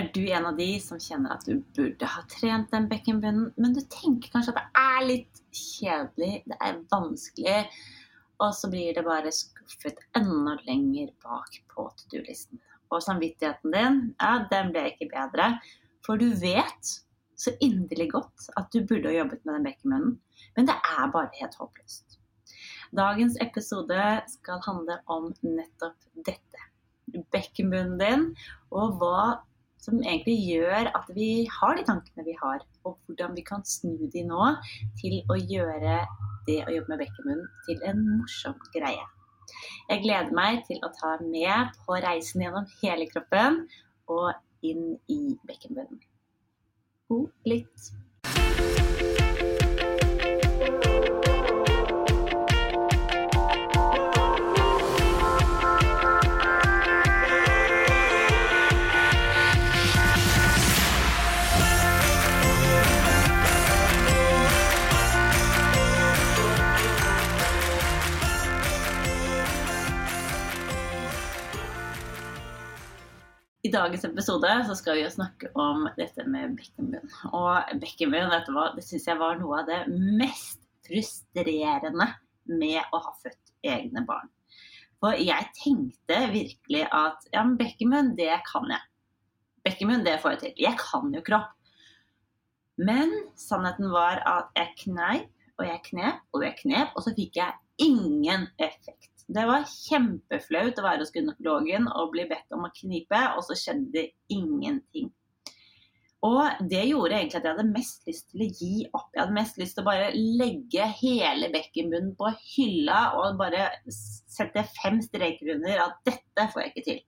Er du en av de som kjenner at du burde ha trent den bekkenbunnen, men du tenker kanskje at det er litt kjedelig, det er vanskelig, og så blir det bare skuffet enda lenger bak på to do-listen. Og samvittigheten din, ja, den ble ikke bedre, for du vet så inderlig godt at du burde ha jobbet med den bekkenbunnen, men det er bare helt håpløst. Dagens episode skal handle om nettopp dette. Bekkenbunnen din, og hva som egentlig gjør at vi har de tankene vi har, og hvordan vi kan snu de nå til å gjøre det å jobbe med bekkenbunnen til en morsom greie. Jeg gleder meg til å ta med på reisen gjennom hele kroppen og inn i bekkenbunnen. God lytt. Dagens episode så skal vi jo snakke om dette med bekkenbunn. Og bekkenbunn vet du hva, det syns jeg var noe av det mest frustrerende med å ha født egne barn. For jeg tenkte virkelig at ja, men bekkenbunn, det kan jeg. Bekkenbunn, det får jeg til. Jeg kan jo kropp. Men sannheten var at jeg kneip og jeg knep og jeg knep, og så fikk jeg ingen effekt. Det var kjempeflaut å være hos gynekologen og bli bedt om å knipe, og så skjedde det ingenting. Og det gjorde egentlig at jeg hadde mest lyst til å gi opp. Jeg hadde mest lyst til å bare legge hele bekkenbunnen på hylla og bare sette fem streker under at dette får jeg ikke til.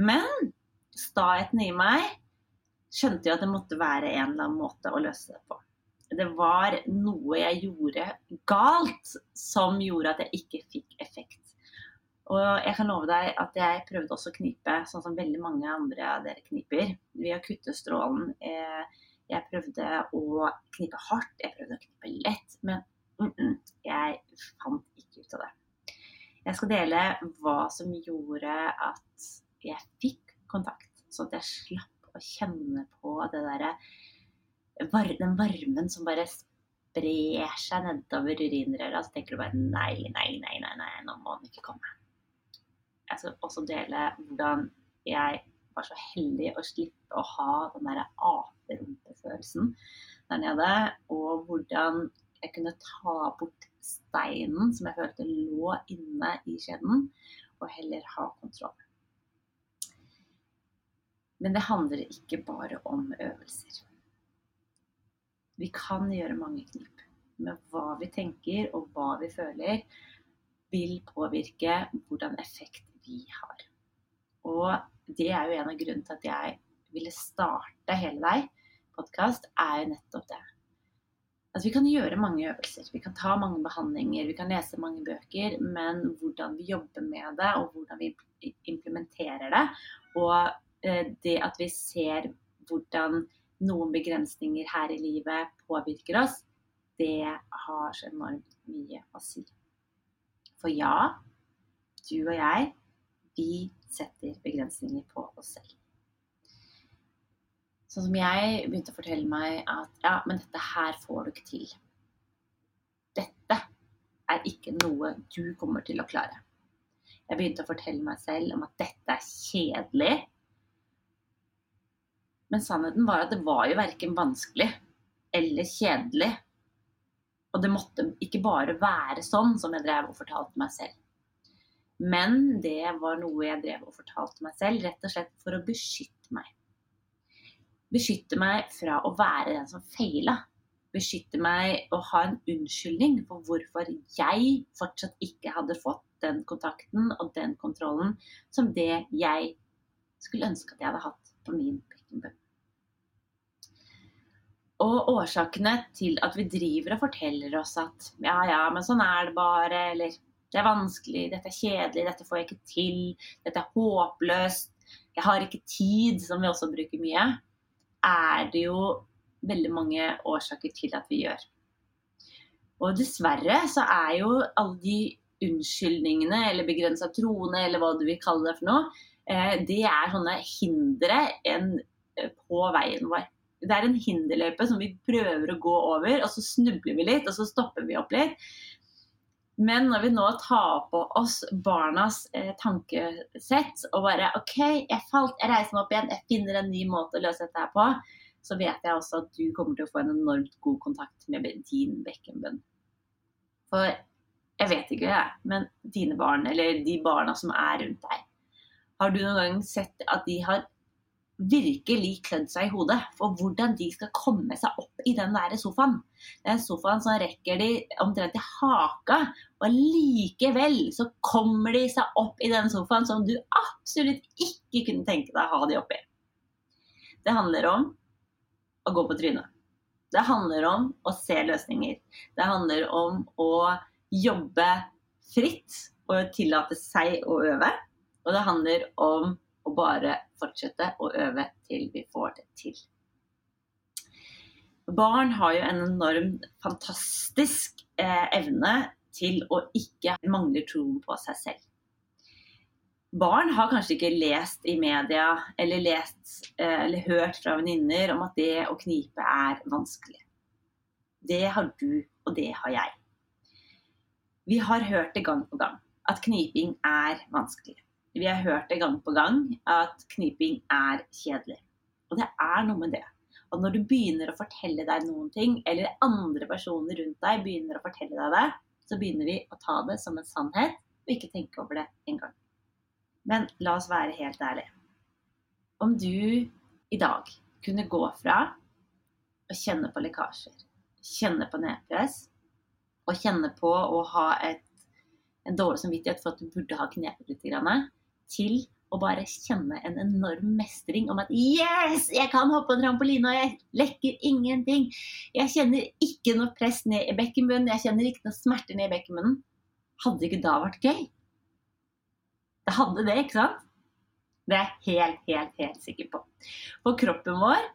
Men staheten i meg skjønte jo at det måtte være en eller annen måte å løse det på det var noe jeg gjorde galt som gjorde at jeg ikke fikk effekt. Og jeg kan love deg at jeg prøvde også å knipe, sånn som veldig mange andre av dere kniper. Ved å kutte strålen. Eh, jeg prøvde å knipe hardt, jeg prøvde å knipe lett, men mm -mm, jeg fant ikke ut av det. Jeg skal dele hva som gjorde at jeg fikk kontakt, sånn at jeg slapp å kjenne på det derre den varmen som bare sprer seg nedover urinrøra, så tenker du bare nei, nei, nei, nei, nei, nå må den ikke komme. Jeg skal også dele hvordan jeg var så heldig å slippe å ha den derre aperumpefølelsen der nede, og hvordan jeg kunne ta bort steinen som jeg følte lå inne i skjeden, og heller ha kontroll. Men det handler ikke bare om øvelser. Vi kan gjøre mange knip. Men hva vi tenker og hva vi føler, vil påvirke hvordan effekt vi har. Og det er jo en av grunnene til at jeg ville starte Hele deg podkast, er jo nettopp det. At vi kan gjøre mange øvelser, vi kan ta mange behandlinger, vi kan lese mange bøker, men hvordan vi jobber med det, og hvordan vi implementerer det, og eh, det at vi ser hvordan noen begrensninger her i livet påvirker oss, det har så enormt mye å si. For ja, du og jeg, vi setter begrensninger på oss selv. Sånn som jeg begynte å fortelle meg at ja, men dette her får du ikke til. Dette er ikke noe du kommer til å klare. Jeg begynte å fortelle meg selv om at dette er kjedelig. Men sannheten var at det var jo verken vanskelig eller kjedelig. Og det måtte ikke bare være sånn som jeg drev og fortalte meg selv. Men det var noe jeg drev og fortalte meg selv rett og slett for å beskytte meg. Beskytte meg fra å være den som feila. Beskytte meg og ha en unnskyldning for hvorfor jeg fortsatt ikke hadde fått den kontakten og den kontrollen som det jeg skulle ønske at jeg hadde hatt på min bekkenbunn. Og årsakene til at vi driver og forteller oss at ja, ja, men sånn er det bare, eller det er vanskelig, dette er kjedelig, dette får jeg ikke til, dette er håpløst, jeg har ikke tid, som vi også bruker mye, er det jo veldig mange årsaker til at vi gjør. Og dessverre så er jo alle de unnskyldningene eller begrensa troende, eller hva du vil kalle det for noe, eh, det er sånne hindre eh, på veien vår. Det er en hinderløype som vi prøver å gå over, og så snubler vi litt, og så stopper vi opp litt. Men når vi nå tar på oss barnas eh, tankesett og bare OK, jeg falt, jeg reiser meg opp igjen, jeg finner en ny måte å løse dette her på, så vet jeg også at du kommer til å få en enormt god kontakt med din bekkenbunn. For jeg vet ikke, jeg, men dine barn, eller de barna som er rundt deg, har du noen gang sett at de har virkelig klødd seg i hodet for hvordan de skal komme seg opp i den der sofaen. Den sofaen som rekker de omtrent til haka, og likevel så kommer de seg opp i den sofaen som du absolutt ikke kunne tenke deg å ha de oppi. Det handler om å gå på trynet. Det handler om å se løsninger. Det handler om å jobbe fritt og tillate seg å øve. Og det handler om å bare fortsette å øve til vi får det til. Barn har jo en enorm fantastisk eh, evne til å ikke mangle troen på seg selv barn har kanskje ikke lest i media eller, lest, eh, eller hørt fra venninner om at det å knipe er vanskelig. Det har du, og det har jeg. Vi har hørt det gang på gang at kniping er vanskelig. Vi har hørt det gang på gang at kniping er kjedelig. Og det er noe med det. Og når du begynner å fortelle deg noen ting, eller andre personer rundt deg begynner å fortelle deg det, så begynner vi å ta det som en sannhet og ikke tenke over det engang. Men la oss være helt ærlige. Om du i dag kunne gå fra å kjenne på lekkasjer, kjenne på nedpress og kjenne på å ha et, en dårlig samvittighet for at du burde ha knepet litt, til å bare kjenne en enorm mestring om at Yes! Jeg kan hoppe en trampoline, og jeg lekker ingenting. Jeg kjenner ikke noe press ned i bekkenbunnen, jeg kjenner ikke noe smerter ned i bekkenbunnen. Hadde ikke da vært gøy? Det hadde det, ikke sant? Det er jeg helt, helt, helt sikker på. For kroppen vår,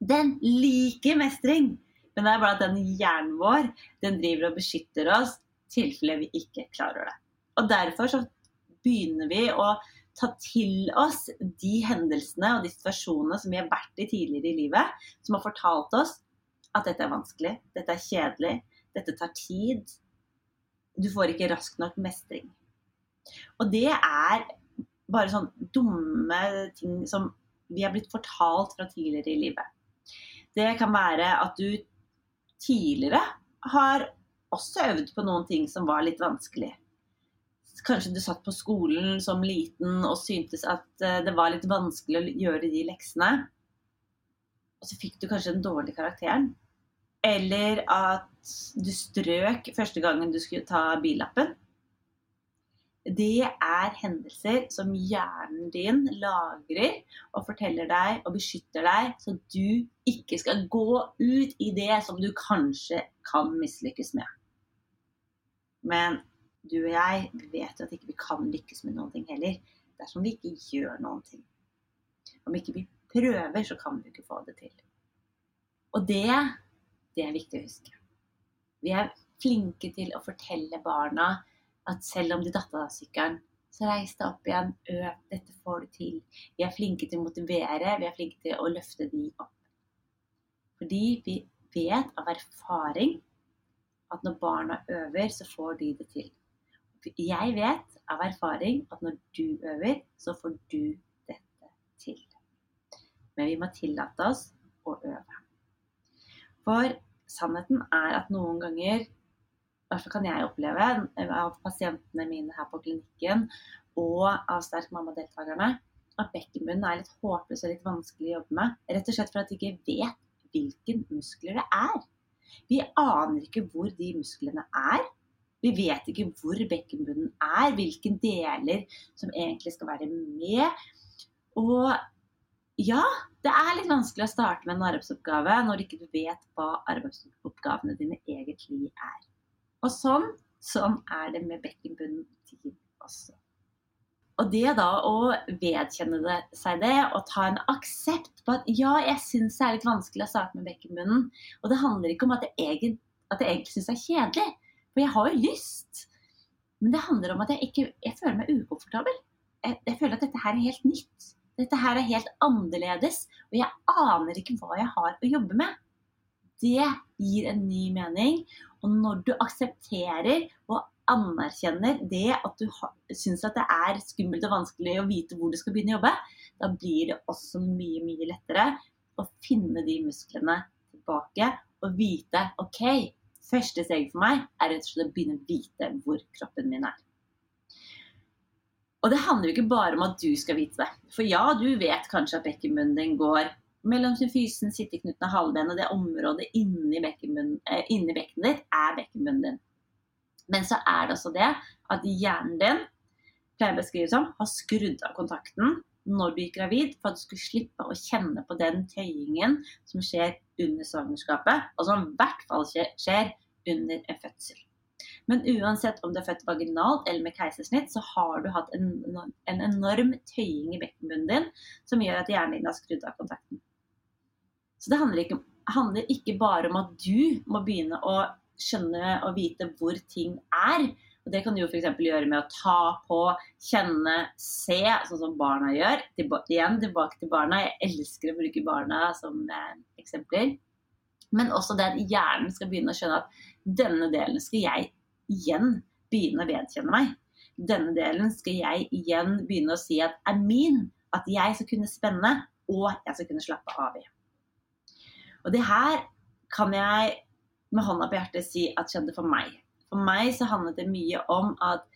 den liker mestring. Men det er bare at den hjernen vår, den driver og beskytter oss i tilfelle vi ikke klarer det. Og derfor så begynner vi å ta til oss de hendelsene og de situasjonene som vi har vært i tidligere i livet, som har fortalt oss at dette er vanskelig, dette er kjedelig, dette tar tid. Du får ikke raskt nok mestring. Og det er bare sånn dumme ting som vi har blitt fortalt fra tidligere i livet. Det kan være at du tidligere har også øvd på noen ting som var litt vanskelig. Kanskje du satt på skolen som liten og syntes at eh, det var litt vanskelig å gjøre de leksene. Og så fikk du kanskje den dårlige karakteren. Eller at du strøk første gangen du skulle ta billappen det er hendelser som hjernen din lagrer og forteller deg og beskytter deg, så du ikke skal gå ut i det som du kanskje kan mislykkes med. Men du og jeg vet jo at ikke vi kan lykkes med noen ting heller dersom vi ikke gjør noen ting. Om ikke vi prøver, så kan vi ikke få det til. Og det, det er viktig å huske. Vi er flinke til å fortelle barna at selv om de datt av sykkelen, så reis deg opp igjen, øv, dette får du til. Vi er flinke til å motivere, vi er flinke til å løfte de opp. Fordi vi vet av erfaring at når barna øver, så får de det til. Jeg vet av erfaring at når du øver, så får du dette til. Men vi må tillate oss å øve. For sannheten er at noen ganger hvert kan jeg oppleve av pasientene mine her på klinikken og av Sterk mamma-deltakerne, at bekkenbunnen er litt håpløs og litt vanskelig å jobbe med. Rett og slett for at de ikke vet hvilke muskler det er. Vi aner ikke hvor de musklene er. Vi vet ikke hvor bekkenbunnen er, hvilke deler som egentlig skal være med. Og ja, det er litt vanskelig å starte med en arbeidsoppgave når du ikke vet hva arbeidsoppgavene dine egentlig er. Og sånn, sånn er det med bekkenbunnen din også. Og det da å vedkjenne det, seg det og ta en aksept på at ja, jeg syns det er litt vanskelig å starte med bekkenbunnen. Og det handler ikke om at jeg, egentlig, at egentlig syns det er kjedelig, for jeg har jo lyst. Men det handler om at jeg ikke jeg føler meg ukomfortabel. jeg, jeg føler at dette her er helt nytt. Dette her er helt annerledes, og jeg aner ikke hva jeg har å jobbe med. Det gir en ny mening. Og når du aksepterer og anerkjenner det at du syns at det er skummelt og vanskelig å vite hvor du skal begynne å jobbe, da blir det også mye, mye lettere å finne de musklene tilbake og vite OK, første steg for meg er rett og slett å begynne å vite hvor kroppen min er. Og det handler jo ikke bare om at du skal vite det. For ja, du vet kanskje at bekkenbunnen din går mellom symfysen, sitteknuten og halvben, og det området inni, eh, inni bekkenet ditt er bekkenbunnen din. Men så er det også det at hjernen din pleier å beskrive som, har skrudd av kontakten når du gikk gravid, for at du skulle slippe å kjenne på den tøyingen som skjer under svangerskapet, og som i hvert fall skjer under en fødsel. Men uansett om du er født vaginalt eller med keisersnitt, så har du hatt en, en enorm tøying i bekkenbunnen din som gjør at hjernen din har skrudd av kontakten. Så det handler ikke, handler ikke bare om at du må begynne å skjønne og vite hvor ting er. Og Det kan du f.eks. gjøre med å ta på, kjenne, se, sånn som barna gjør. Tilba igjen tilbake til barna. Jeg elsker å bruke barna som eh, eksempler. Men også at hjernen skal begynne å skjønne at denne delen skal jeg igjen begynne å vedkjenne meg. Denne delen skal jeg igjen begynne å si at er min. At jeg skal kunne spenne, og jeg skal kunne slappe av i. Og det her kan jeg med hånda på hjertet si at skjedde for meg. For meg så handlet det mye om at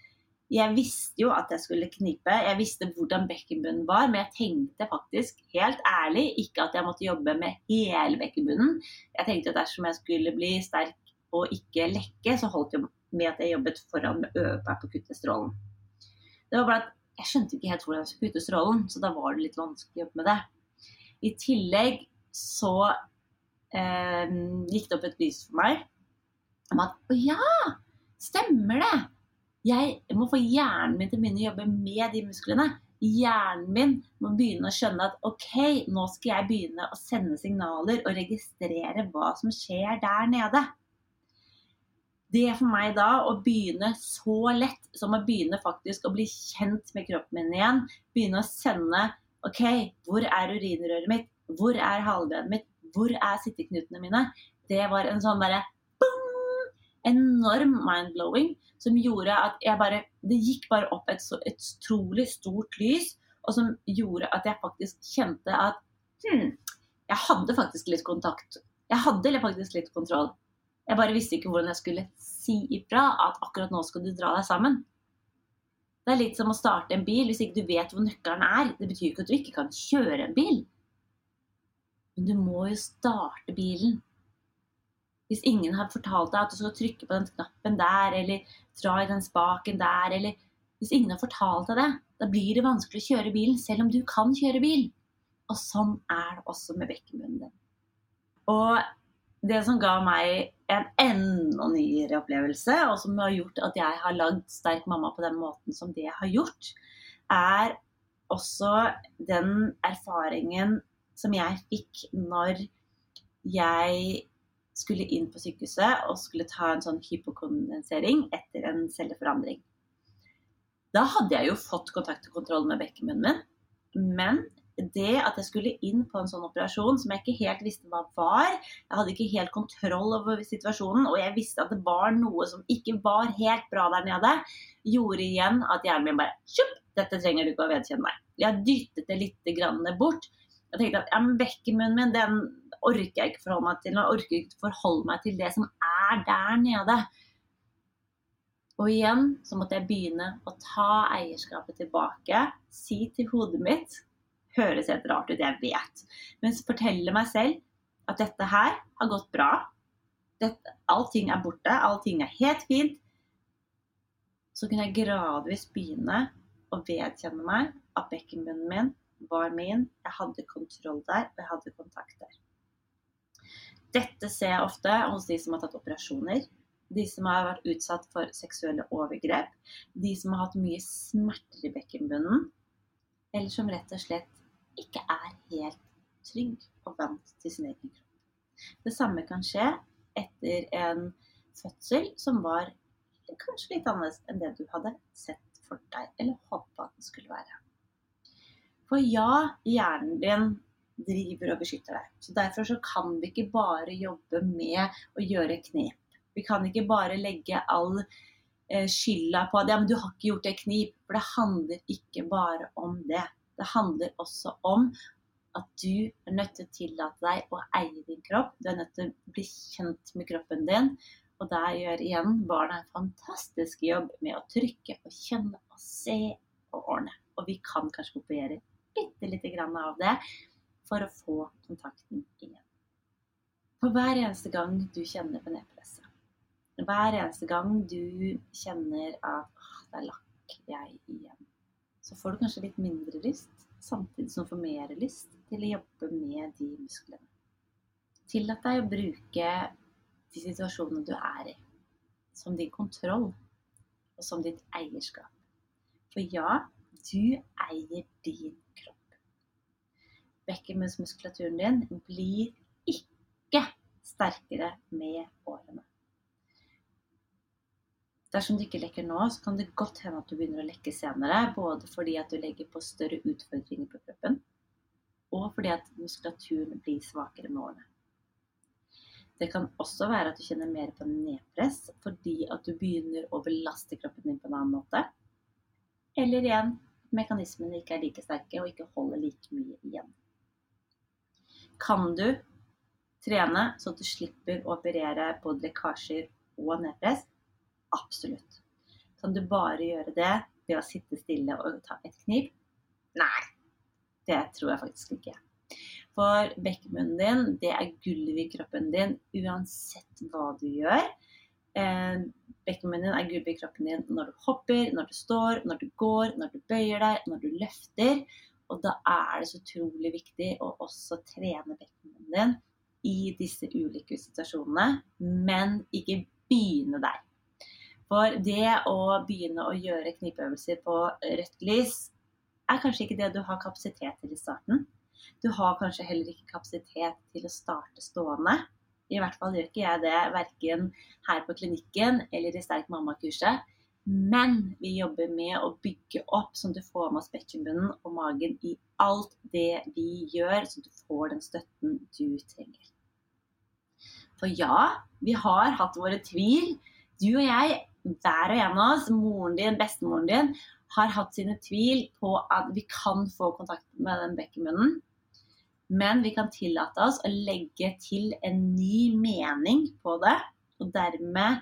jeg visste jo at jeg skulle knipe, jeg visste hvordan bekkenbunnen var, men jeg tenkte faktisk, helt ærlig, ikke at jeg måtte jobbe med hele bekkenbunnen. Jeg tenkte at dersom jeg skulle bli sterk og ikke lekke, så holdt det med at jeg jobbet foran med øvepær på å kutte strålen. Det var bare at jeg skjønte ikke helt hvordan jeg skulle kutte strålen, så da var det litt vanskelig å jobbe med det. I tillegg så eh, gikk det opp et lys for meg om at å ja, stemmer det! Jeg må få hjernen min til å begynne å jobbe med de musklene. Hjernen min må begynne å skjønne at OK, nå skal jeg begynne å sende signaler og registrere hva som skjer der nede det er for meg da å begynne så lett som å begynne faktisk å bli kjent med kroppen min igjen. Begynne å sende OK, hvor er urinrøret mitt? Hvor er halvbenet mitt? Hvor er sitteknutene mine? Det var en sånn derre enorm mind-blowing som gjorde at jeg bare Det gikk bare opp et, et utrolig stort lys, og som gjorde at jeg faktisk kjente at hm, jeg hadde faktisk litt kontakt. Jeg hadde faktisk litt kontroll. Jeg bare visste ikke hvordan jeg skulle si ifra at akkurat nå skal du dra deg sammen. Det er litt som å starte en bil hvis ikke du vet hvor nøkkelen er. Det betyr ikke at du ikke kan kjøre en bil. Men du må jo starte bilen. Hvis ingen har fortalt deg at du skal trykke på den knappen der, eller dra i den spaken der, eller Hvis ingen har fortalt deg det, da blir det vanskelig å kjøre bilen selv om du kan kjøre bil. Og sånn er det også med bekkenbunnen din. Og det som ga meg en enda nyere opplevelse, og som har gjort at jeg har lagd Sterk mamma på den måten som det har gjort, er også den erfaringen som jeg fikk når jeg skulle inn på sykehuset og skulle ta en sånn hypokondensering etter en celleforandring. Da hadde jeg jo fått kontakt og kontroll med bekkenbunnen min, men det at jeg skulle inn på en sånn operasjon som jeg ikke helt visste hva var Jeg hadde ikke helt kontroll over situasjonen, og jeg visste at det var noe som ikke var helt bra der nede, gjorde igjen at hjernen min bare Kjupp, dette trenger du ikke å vedkjenne deg. Jeg dyttet det litt bort. Jeg tenkte at ja, bekkenmunnen min, den orker jeg ikke forholde meg til. Jeg orker ikke forholde meg til det som er der nede. Og igjen så måtte jeg begynne å ta eierskapet tilbake. Si til hodet mitt høres helt rart ut, jeg vet. Men fortelle meg selv at dette her har gått bra. Dette, allting er borte, allting er helt fint. Så kunne jeg gradvis begynne å vedkjenne meg at bekkenbunnen min var min. Jeg hadde kontroll der, og jeg hadde kontakt der. Dette ser jeg ofte hos de som har tatt operasjoner. De som har vært utsatt for seksuelle overgrep. De som har hatt mye smerter i bekkenbunnen. Eller som rett og slett ikke er helt trygg og vant til sin egen kropp. Det samme kan skje etter en fødsel som var kanskje litt annerledes enn det du hadde sett for deg, eller håpa at den skulle være. For ja, hjernen din driver og beskytter deg. Så Derfor så kan vi ikke bare jobbe med å gjøre knep. Vi kan ikke bare legge all eh, skylda på at ja, men du har ikke gjort det knip. For det handler ikke bare om det. Det handler også om at du er nødt til å tillate deg å eie din kropp. Du er nødt til å bli kjent med kroppen din. Og der gjør igjen barna en fantastisk jobb med å trykke og kjenne og se og ordne. Og vi kan kanskje kopiere bitte lite grann av det for å få kontakten igjen. For hver eneste gang du kjenner på nedpresset, hver eneste gang du kjenner at der lakk jeg igjen, så får du kanskje litt mindre lyst, samtidig som du får mer lyst til å jobbe med de musklene. Tillat deg å bruke de situasjonene du er i, som din kontroll og som ditt eierskap. For ja, du eier din. Bekkenbunnsmuskulaturen din blir ikke sterkere med årene. Dersom du ikke lekker nå, så kan det godt hende at du begynner å lekke senere. Både fordi at du legger på større utfordringer på kroppen, og fordi at muskulaturen blir svakere med årene. Det kan også være at du kjenner mer på nedpress fordi at du begynner å belaste kroppen din på en annen måte. Eller igjen mekanismene ikke er like sterke og ikke holder like mye igjen. Kan du trene så du slipper å operere både lekkasjer og nedpress? Absolutt. Kan du bare gjøre det ved å sitte stille og ta et knip? Nei, det tror jeg faktisk ikke. For bekkenbunnen din, det er gulvet i kroppen din uansett hva du gjør. Eh, din er gulvet i kroppen din når du hopper, når du står, når du går, når du bøyer deg, når du løfter. Og da er det så utrolig viktig å også trene bekkenbunnen din i disse ulike situasjonene, men ikke begynne der. For det å begynne å gjøre knipeøvelser på rødt lys er kanskje ikke det du har kapasitet til i starten. Du har kanskje heller ikke kapasitet til å starte stående. I hvert fall gjør ikke jeg det verken her på klinikken eller i Sterk mamma-kurset. Men vi jobber med å bygge opp sånn at du får med oss bekkenbunnen og magen i alt det vi gjør, så du får den støtten du trenger. For ja, vi har hatt våre tvil. Du og jeg hver og en av oss, moren din, bestemoren din, har hatt sine tvil på at vi kan få kontakt med den bekkenbunnen. Men vi kan tillate oss å legge til en ny mening på det, og dermed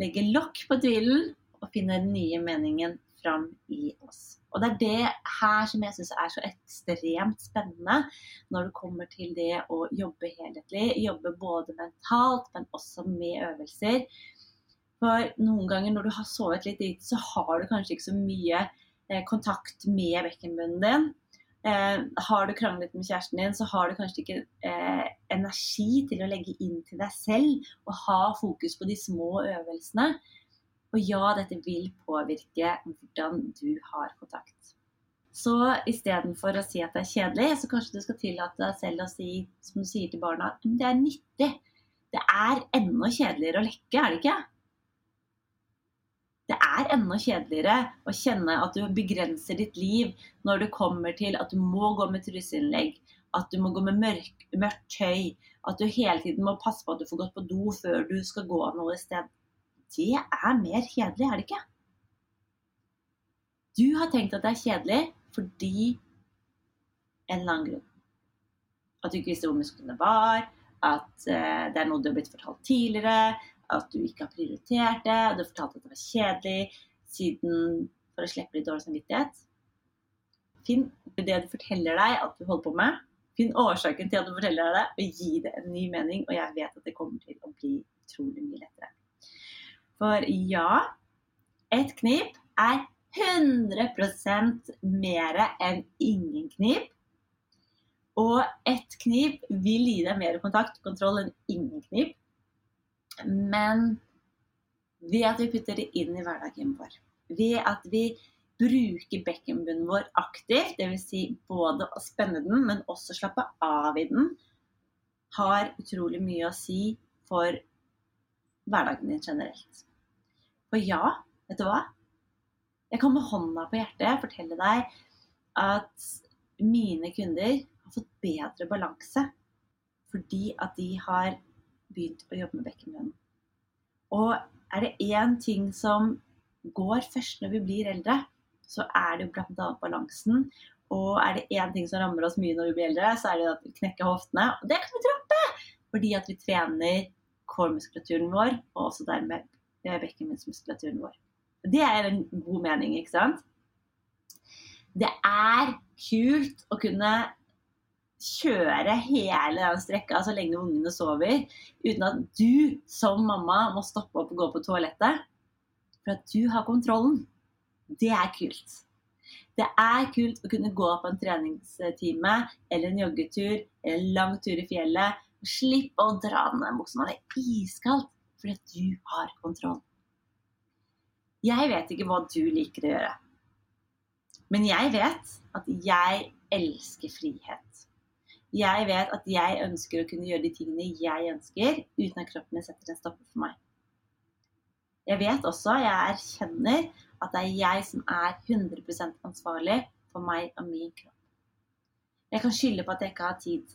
legge lokk på tvilen og finne den nye meningen fram i oss. Og det er det her som jeg syns er så ekstremt spennende når det kommer til det å jobbe helhetlig. Jobbe både mentalt, men også med øvelser. For noen ganger når du har sovet litt lite, så har du kanskje ikke så mye eh, kontakt med bekkenbunnen din. Eh, har du kranglet med kjæresten din, så har du kanskje ikke eh, energi til å legge inn til deg selv og ha fokus på de små øvelsene. Og ja, dette vil påvirke hvordan du har kontakt. Så istedenfor å si at det er kjedelig, så kanskje du skal tillate deg selv å si, som du sier til barna, men det er nyttig. Det er enda kjedeligere å lekke, er det ikke? det er enda kjedeligere å kjenne at du begrenser ditt liv når det kommer til at du må gå med truseinnlegg, at du må gå med mørk, mørkt tøy, at du hele tiden må passe på at du får gått på do før du skal gå noe sted. Det er mer kjedelig, er det ikke? Du har tenkt at det er kjedelig fordi en eller annen grunn. At du ikke visste hvor musklene var, at uh, det er noe du har blitt fortalt tidligere, at du ikke har prioritert det, og du har fortalt at det var kjedelig siden for å slippe litt dårlig samvittighet. Finn det du forteller deg at du holder på med. Finn årsaken til at du forteller deg det, og gi det en ny mening. Og jeg vet at det kommer til å bli utrolig mye lettere. For ja, et knip er 100% mer enn ingen knip. Og ett knip vil gi deg mer kontakt og kontroll enn ingen knip. Men ved at vi putter det inn i hverdagen vår, ved at vi bruker bekkenbunnen vår aktivt, dvs. Si både å spenne den, men også slappe av i den, har utrolig mye å si for hverdagen din generelt. For ja, vet du hva? Jeg kan med hånda på hjertet fortelle deg at mine kunder har fått bedre balanse fordi at de har begynt å jobbe med bekkenbunnen. Og er det én ting som går først når vi blir eldre, så er det jo bl.a. balansen. Og er det én ting som rammer oss mye når vi blir eldre, så er det at vi knekker hoftene. Og det kan vi droppe! Fordi at vi trener core-muskulaturen vår, og også dermed bekkenbunnsmuskulaturen vår. Det er en god mening, ikke sant? Det er kult å kunne kjøre hele den strekka så lenge ungene sover, uten at du som mamma må stoppe opp og gå på toalettet. For at du har kontrollen. Det er kult. Det er kult å kunne gå på en treningstime eller en joggetur eller en lang tur i fjellet og slippe å dra ned buksa det er iskaldt, fordi du har kontroll. Jeg vet ikke hva du liker å gjøre, men jeg vet at jeg elsker frihet. Jeg vet at jeg ønsker å kunne gjøre de tingene jeg ønsker, uten at kroppen min setter en stopper for meg. Jeg vet også, jeg erkjenner at det er jeg som er 100% ansvarlig for meg og min kropp. Jeg kan skylde på at jeg ikke har tid,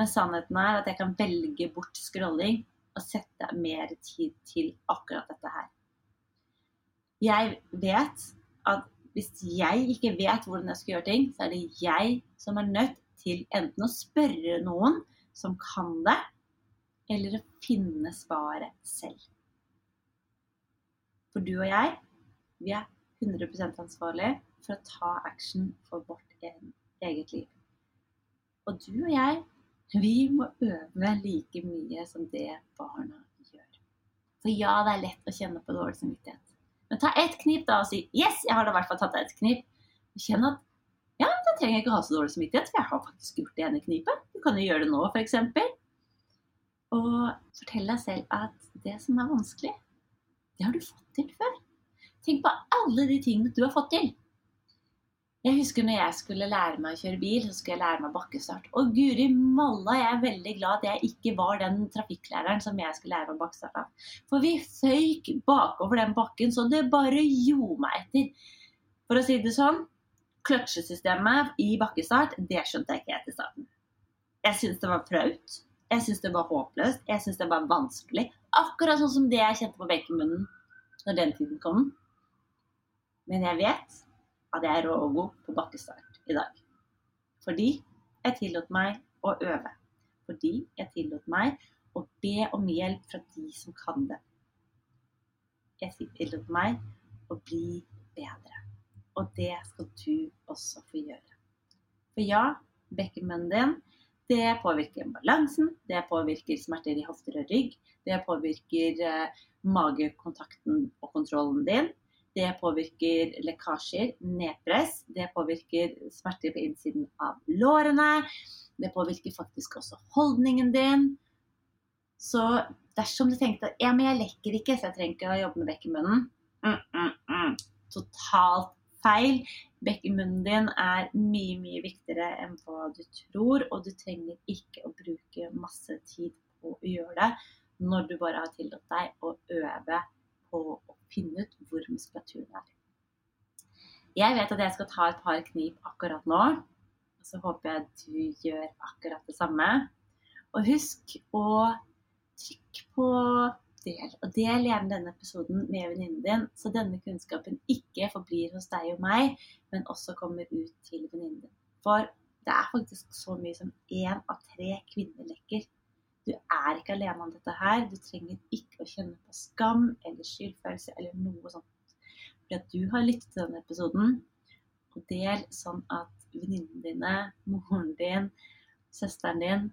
men sannheten er at jeg kan velge bort scrolling og sette mer tid til akkurat dette her. Jeg vet at hvis jeg ikke vet hvordan jeg skal gjøre ting, så er det jeg som er nødt til enten å spørre noen som kan det, eller å finne svaret selv. For du og jeg, vi er 100% ansvarlig for å ta action for vårt eget liv. Og du og jeg, vi må øve like mye som det barna gjør. For ja, det er lett å kjenne på dårlig samvittighet. Men ta ett knip da og si 'yes, jeg har da i hvert fall tatt ett knip'. Kjenn at ja, da trenger jeg ikke ha så dårlig samvittighet, for jeg har faktisk gjort det ene knipet. Du kan jo gjøre det nå, f.eks. Og fortell deg selv at det som er vanskelig, det har du fått til før. Tenk på alle de tingene du har fått til. Jeg husker når jeg skulle lære meg å kjøre bil, så skulle jeg lære meg bakkestart. Og guri malla, jeg er veldig glad at jeg ikke var den trafikklæreren som jeg skulle lære meg bakkestart av. For vi føyk bakover den bakken så det bare gjorde meg etter. For å si det sånn, kløtsjesystemet i bakkestart, det skjønte jeg ikke helt i starten. Jeg syntes det var flaut. Jeg syntes det var håpløst. Jeg syntes det var vanskelig. Akkurat sånn som det jeg kjente på benkemunnen når den tiden kom. Men jeg vet at jeg er rå og god på bakkestart i dag. Fordi jeg tillot meg å øve. Fordi jeg tillot meg å be om hjelp fra de som kan det. Jeg tillot meg å bli bedre. Og det skal du også få gjøre. For ja, bekkenmunnen din det påvirker balansen, det påvirker smerter i hofter og rygg, det påvirker eh, magekontakten og kontrollen din. Det påvirker lekkasjer, nedpress, det påvirker smerter på innsiden av lårene. Det påvirker faktisk også holdningen din. Så dersom du tenkte at ja, men jeg lekker ikke, så jeg trenger ikke å jobbe med bekkenmunnen mm, mm, mm. Totalt feil. Bekkenmunnen din er mye, mye viktigere enn hva du tror, og du trenger ikke å bruke masse tid på å gjøre det når du bare har tillatt deg å øve på å finne ut hvor muskulaturen er. Jeg vet at jeg skal ta et par knip akkurat nå, og så håper jeg du gjør akkurat det samme. Og husk å trykke på del. Og del gjerne denne episoden med venninnen din, så denne kunnskapen ikke forblir hos deg og meg, men også kommer ut til venninnen din. For det er faktisk så mye som én av tre kvinner lekker. Du er ikke alene om dette her. Du trenger ikke å kjenne på skam eller skyldfølelse eller noe sånt. Fordi at du har lyttet til denne episoden, og del sånn at venninnene dine, moren din, søsteren din,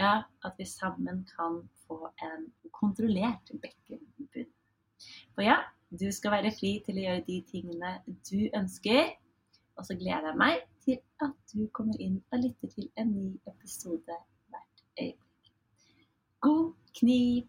ja, at vi sammen kan få en kontrollert bekkenbunn. For ja, du skal være fri til å gjøre de tingene du ønsker. Og så gleder jeg meg til at du kommer inn og lytter til en ny episode hvert øyeblikk. God knip!